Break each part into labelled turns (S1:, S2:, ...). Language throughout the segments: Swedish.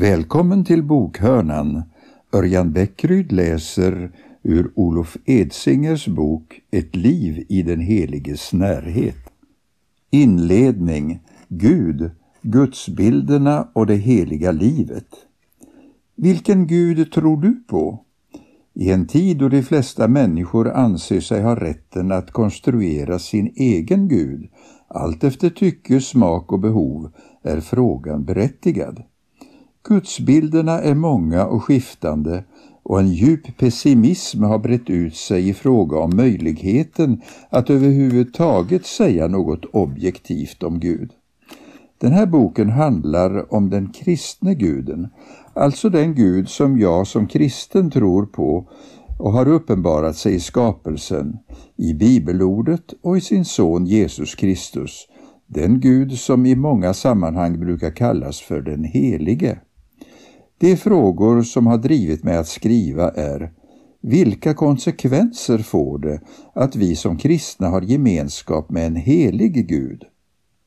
S1: Välkommen till bokhörnan. Örjan Bäckryd läser ur Olof Edsingers bok Ett liv i den heliges närhet. Inledning Gud, gudsbilderna och det heliga livet. Vilken Gud tror du på? I en tid då de flesta människor anser sig ha rätten att konstruera sin egen Gud, allt efter tycke, smak och behov, är frågan berättigad. Gudsbilderna är många och skiftande och en djup pessimism har brett ut sig i fråga om möjligheten att överhuvudtaget säga något objektivt om Gud. Den här boken handlar om den kristne guden, alltså den Gud som jag som kristen tror på och har uppenbarat sig i skapelsen, i bibelordet och i sin son Jesus Kristus, den Gud som i många sammanhang brukar kallas för den helige. De frågor som har drivit mig att skriva är vilka konsekvenser får det att vi som kristna har gemenskap med en helig Gud?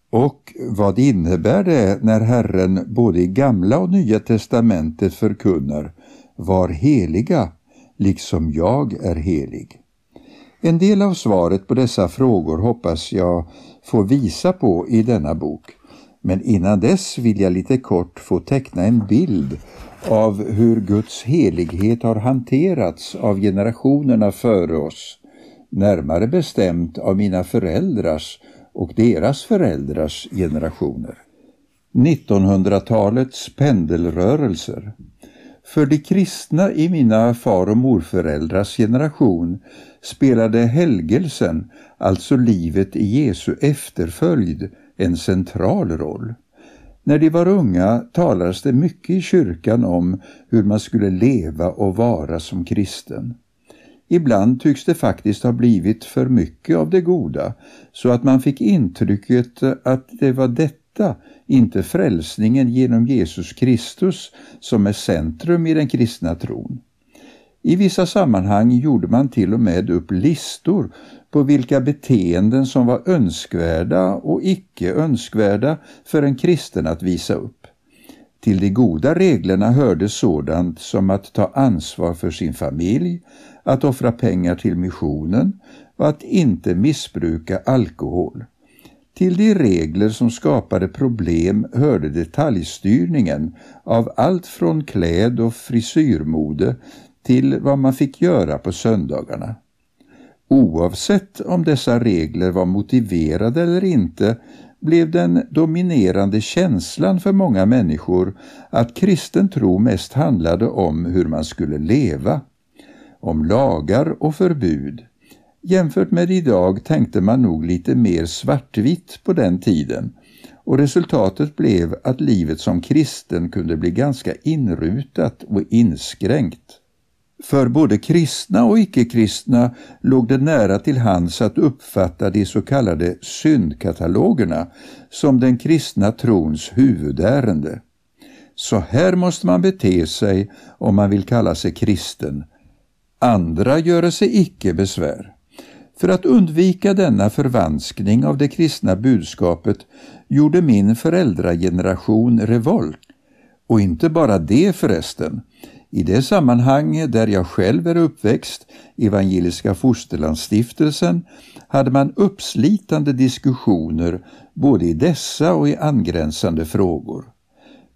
S1: Och vad innebär det när Herren både i Gamla och Nya testamentet förkunnar var heliga, liksom jag är helig? En del av svaret på dessa frågor hoppas jag få visa på i denna bok. Men innan dess vill jag lite kort få teckna en bild av hur Guds helighet har hanterats av generationerna före oss, närmare bestämt av mina föräldrars och deras föräldrars generationer. 1900-talets pendelrörelser. För de kristna i mina far och morföräldrars generation spelade helgelsen, alltså livet i Jesu efterföljd, en central roll. När de var unga talades det mycket i kyrkan om hur man skulle leva och vara som kristen. Ibland tycks det faktiskt ha blivit för mycket av det goda, så att man fick intrycket att det var detta, inte frälsningen genom Jesus Kristus, som är centrum i den kristna tron. I vissa sammanhang gjorde man till och med upp listor på vilka beteenden som var önskvärda och icke önskvärda för en kristen att visa upp. Till de goda reglerna hörde sådant som att ta ansvar för sin familj, att offra pengar till missionen och att inte missbruka alkohol. Till de regler som skapade problem hörde detaljstyrningen av allt från kläd och frisyrmode till vad man fick göra på söndagarna. Oavsett om dessa regler var motiverade eller inte blev den dominerande känslan för många människor att kristen tro mest handlade om hur man skulle leva, om lagar och förbud. Jämfört med idag tänkte man nog lite mer svartvitt på den tiden och resultatet blev att livet som kristen kunde bli ganska inrutat och inskränkt. För både kristna och icke-kristna låg det nära till hands att uppfatta de så kallade syndkatalogerna som den kristna trons huvudärende. Så här måste man bete sig om man vill kalla sig kristen. Andra göre sig icke besvär. För att undvika denna förvanskning av det kristna budskapet gjorde min föräldrageneration revolt. Och inte bara det förresten. I det sammanhang där jag själv är uppväxt, Evangeliska Fosterlandsstiftelsen, hade man uppslitande diskussioner både i dessa och i angränsande frågor.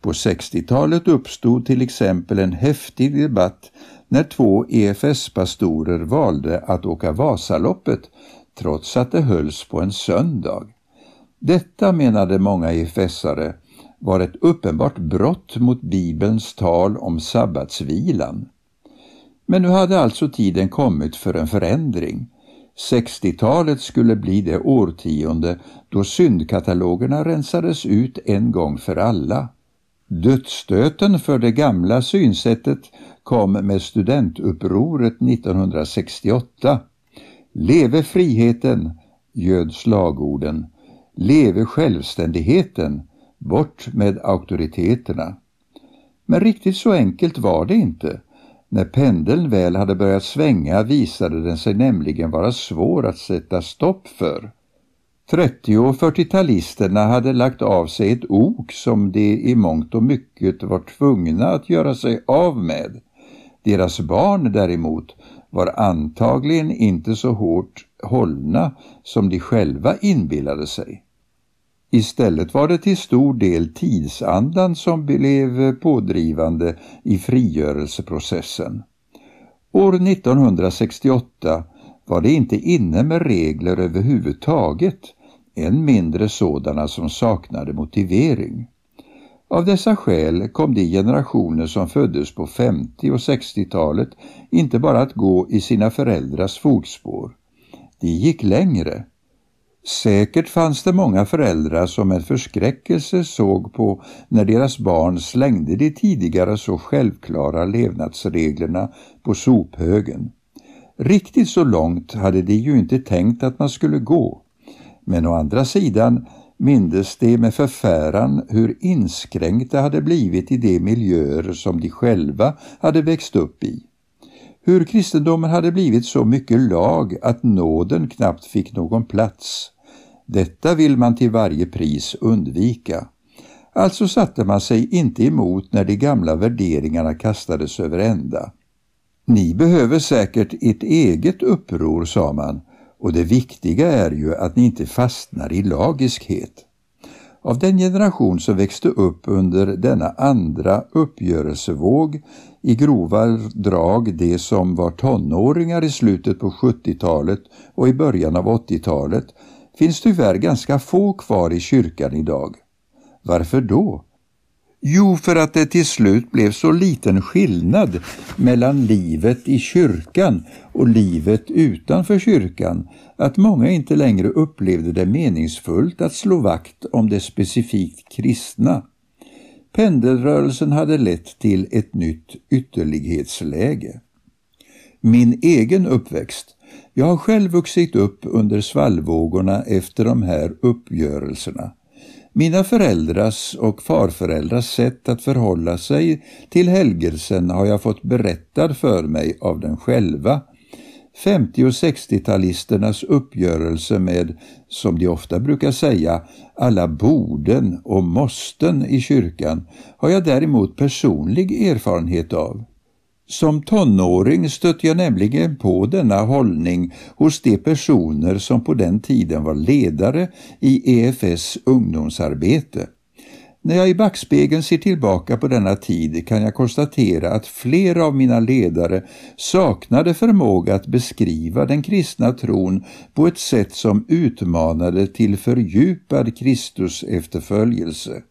S1: På 60-talet uppstod till exempel en häftig debatt när två EFS-pastorer valde att åka Vasaloppet trots att det hölls på en söndag. Detta menade många EFS-are var ett uppenbart brott mot Bibelns tal om sabbatsvilan. Men nu hade alltså tiden kommit för en förändring. 60-talet skulle bli det årtionde då syndkatalogerna rensades ut en gång för alla. Dödsstöten för det gamla synsättet kom med studentupproret 1968. Leve friheten, göd slagorden. Leve självständigheten, Bort med auktoriteterna. Men riktigt så enkelt var det inte. När pendeln väl hade börjat svänga visade den sig nämligen vara svår att sätta stopp för. 30 och 40-talisterna hade lagt av sig ett ok som de i mångt och mycket var tvungna att göra sig av med. Deras barn däremot var antagligen inte så hårt hållna som de själva inbillade sig. Istället var det till stor del tidsandan som blev pådrivande i frigörelseprocessen. År 1968 var det inte inne med regler överhuvudtaget, än mindre sådana som saknade motivering. Av dessa skäl kom de generationer som föddes på 50 och 60-talet inte bara att gå i sina föräldrars fotspår. De gick längre. Säkert fanns det många föräldrar som med förskräckelse såg på när deras barn slängde de tidigare så självklara levnadsreglerna på sophögen. Riktigt så långt hade de ju inte tänkt att man skulle gå. Men å andra sidan mindes de med förfäran hur inskränkta hade blivit i de miljöer som de själva hade växt upp i. Hur kristendomen hade blivit så mycket lag att nåden knappt fick någon plats. Detta vill man till varje pris undvika. Alltså satte man sig inte emot när de gamla värderingarna kastades över ända. Ni behöver säkert ert eget uppror, sa man, och det viktiga är ju att ni inte fastnar i lagiskhet. Av den generation som växte upp under denna andra uppgörelsevåg, i grova drag de som var tonåringar i slutet på 70-talet och i början av 80-talet, finns tyvärr ganska få kvar i kyrkan idag. Varför då? Jo, för att det till slut blev så liten skillnad mellan livet i kyrkan och livet utanför kyrkan att många inte längre upplevde det meningsfullt att slå vakt om det specifikt kristna. Pendelrörelsen hade lett till ett nytt ytterlighetsläge. Min egen uppväxt jag har själv vuxit upp under svallvågorna efter de här uppgörelserna. Mina föräldrars och farföräldrars sätt att förhålla sig till helgelsen har jag fått berättad för mig av dem själva. 50 och 60-talisternas uppgörelse med, som de ofta brukar säga, alla borden och måsten i kyrkan har jag däremot personlig erfarenhet av. Som tonåring stötte jag nämligen på denna hållning hos de personer som på den tiden var ledare i EFS ungdomsarbete. När jag i backspegeln ser tillbaka på denna tid kan jag konstatera att flera av mina ledare saknade förmåga att beskriva den kristna tron på ett sätt som utmanade till fördjupad Kristus efterföljelse.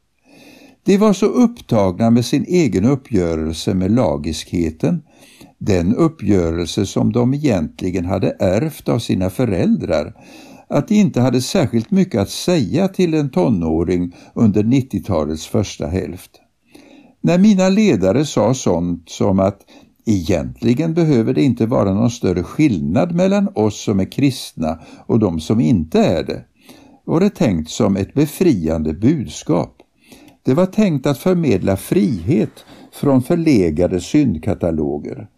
S1: De var så upptagna med sin egen uppgörelse med lagiskheten, den uppgörelse som de egentligen hade ärvt av sina föräldrar, att de inte hade särskilt mycket att säga till en tonåring under 90-talets första hälft. När mina ledare sa sånt som att egentligen behöver det inte vara någon större skillnad mellan oss som är kristna och de som inte är det, var det tänkt som ett befriande budskap. Det var tänkt att förmedla frihet från förlegade syndkataloger.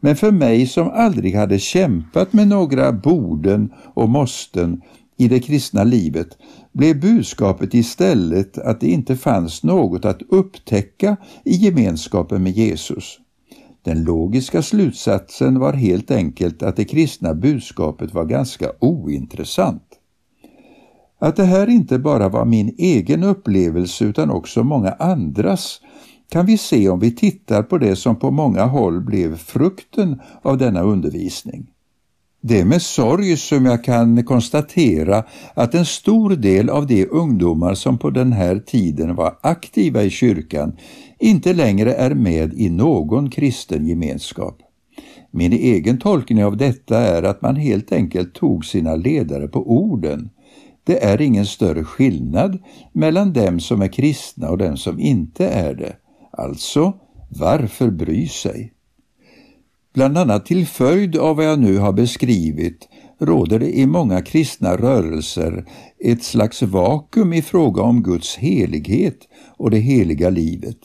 S1: Men för mig som aldrig hade kämpat med några borden och måsten i det kristna livet blev budskapet istället att det inte fanns något att upptäcka i gemenskapen med Jesus. Den logiska slutsatsen var helt enkelt att det kristna budskapet var ganska ointressant. Att det här inte bara var min egen upplevelse utan också många andras kan vi se om vi tittar på det som på många håll blev frukten av denna undervisning. Det är med sorg som jag kan konstatera att en stor del av de ungdomar som på den här tiden var aktiva i kyrkan inte längre är med i någon kristen gemenskap. Min egen tolkning av detta är att man helt enkelt tog sina ledare på orden det är ingen större skillnad mellan dem som är kristna och dem som inte är det. Alltså, varför bry sig? Bland annat till följd av vad jag nu har beskrivit råder det i många kristna rörelser ett slags vakuum i fråga om Guds helighet och det heliga livet.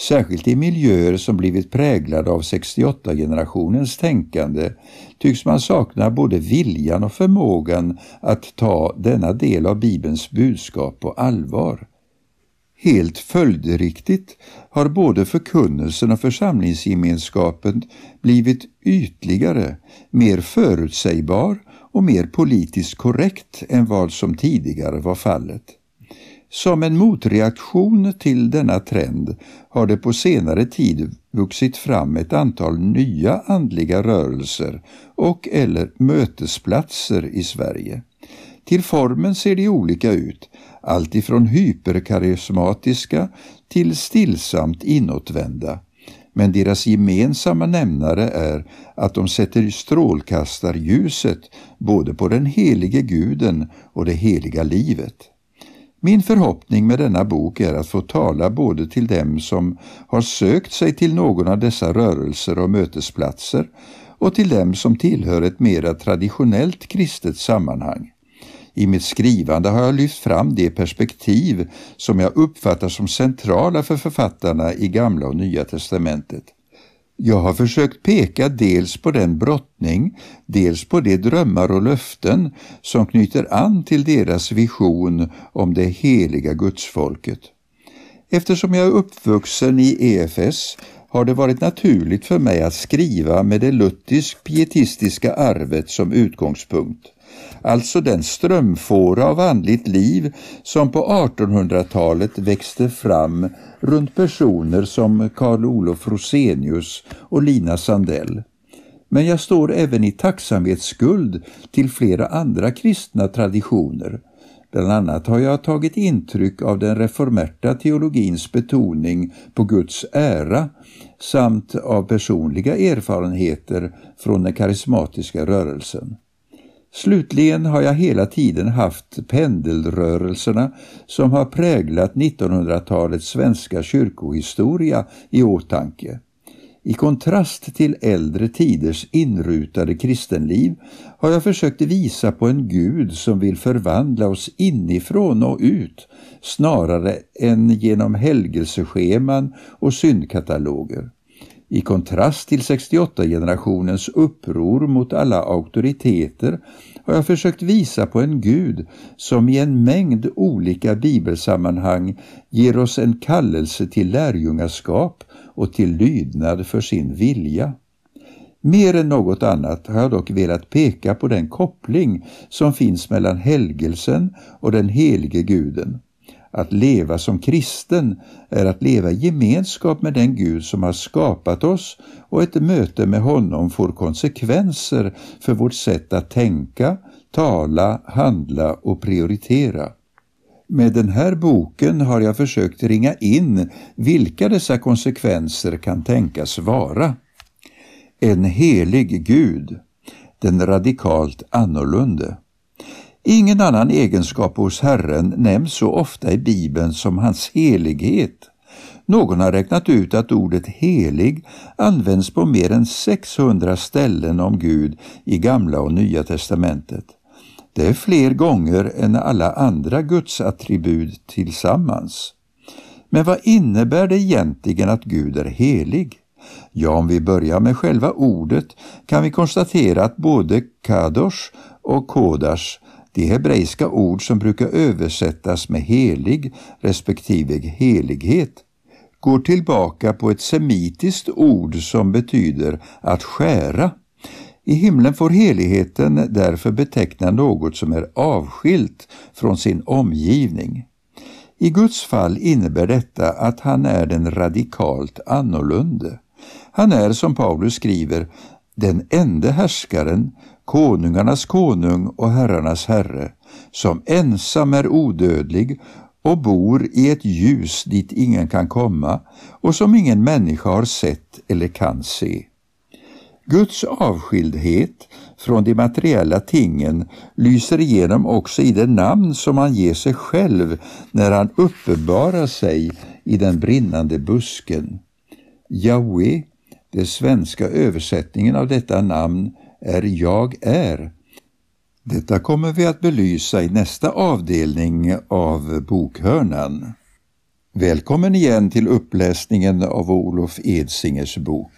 S1: Särskilt i miljöer som blivit präglade av 68-generationens tänkande tycks man sakna både viljan och förmågan att ta denna del av Bibelns budskap på allvar. Helt följdriktigt har både förkunnelsen och församlingsgemenskapen blivit ytligare, mer förutsägbar och mer politiskt korrekt än vad som tidigare var fallet. Som en motreaktion till denna trend har det på senare tid vuxit fram ett antal nya andliga rörelser och eller mötesplatser i Sverige. Till formen ser de olika ut, alltifrån hyperkarismatiska till stillsamt inåtvända. Men deras gemensamma nämnare är att de sätter strålkastarljuset både på den helige guden och det heliga livet. Min förhoppning med denna bok är att få tala både till dem som har sökt sig till någon av dessa rörelser och mötesplatser och till dem som tillhör ett mera traditionellt kristet sammanhang. I mitt skrivande har jag lyft fram de perspektiv som jag uppfattar som centrala för författarna i Gamla och Nya testamentet. Jag har försökt peka dels på den brottning, dels på de drömmar och löften som knyter an till deras vision om det heliga gudsfolket. Eftersom jag är uppvuxen i EFS har det varit naturligt för mig att skriva med det luttisk-pietistiska arvet som utgångspunkt alltså den strömfåra av andligt liv som på 1800-talet växte fram runt personer som Karl Olof Rosenius och Lina Sandell. Men jag står även i tacksamhetsskuld till flera andra kristna traditioner. Bland annat har jag tagit intryck av den reformerta teologins betoning på Guds ära samt av personliga erfarenheter från den karismatiska rörelsen. Slutligen har jag hela tiden haft pendelrörelserna som har präglat 1900-talets svenska kyrkohistoria i åtanke. I kontrast till äldre tiders inrutade kristenliv har jag försökt visa på en Gud som vill förvandla oss inifrån och ut snarare än genom helgelsescheman och syndkataloger. I kontrast till 68-generationens uppror mot alla auktoriteter har jag försökt visa på en Gud som i en mängd olika bibelsammanhang ger oss en kallelse till lärjungaskap och till lydnad för sin vilja. Mer än något annat har jag dock velat peka på den koppling som finns mellan helgelsen och den helige guden. Att leva som kristen är att leva i gemenskap med den Gud som har skapat oss och ett möte med honom får konsekvenser för vårt sätt att tänka, tala, handla och prioritera. Med den här boken har jag försökt ringa in vilka dessa konsekvenser kan tänkas vara. En helig Gud, den radikalt annorlunda. Ingen annan egenskap hos Herren nämns så ofta i Bibeln som hans helighet. Någon har räknat ut att ordet helig används på mer än 600 ställen om Gud i Gamla och Nya testamentet. Det är fler gånger än alla andra gudsattribut tillsammans. Men vad innebär det egentligen att Gud är helig? Ja, om vi börjar med själva ordet kan vi konstatera att både kadosh och kodash de hebreiska ord som brukar översättas med helig respektive helighet går tillbaka på ett semitiskt ord som betyder att skära. I himlen får heligheten därför beteckna något som är avskilt från sin omgivning. I Guds fall innebär detta att han är den radikalt annorlunda. Han är, som Paulus skriver, den enda härskaren konungarnas konung och herrarnas herre, som ensam är odödlig och bor i ett ljus dit ingen kan komma och som ingen människa har sett eller kan se. Guds avskildhet från de materiella tingen lyser igenom också i det namn som han ger sig själv när han uppenbarar sig i den brinnande busken. Jahwe, den svenska översättningen av detta namn, är Jag är. Detta kommer vi att belysa i nästa avdelning av bokhörnan. Välkommen igen till uppläsningen av Olof Edsingers bok.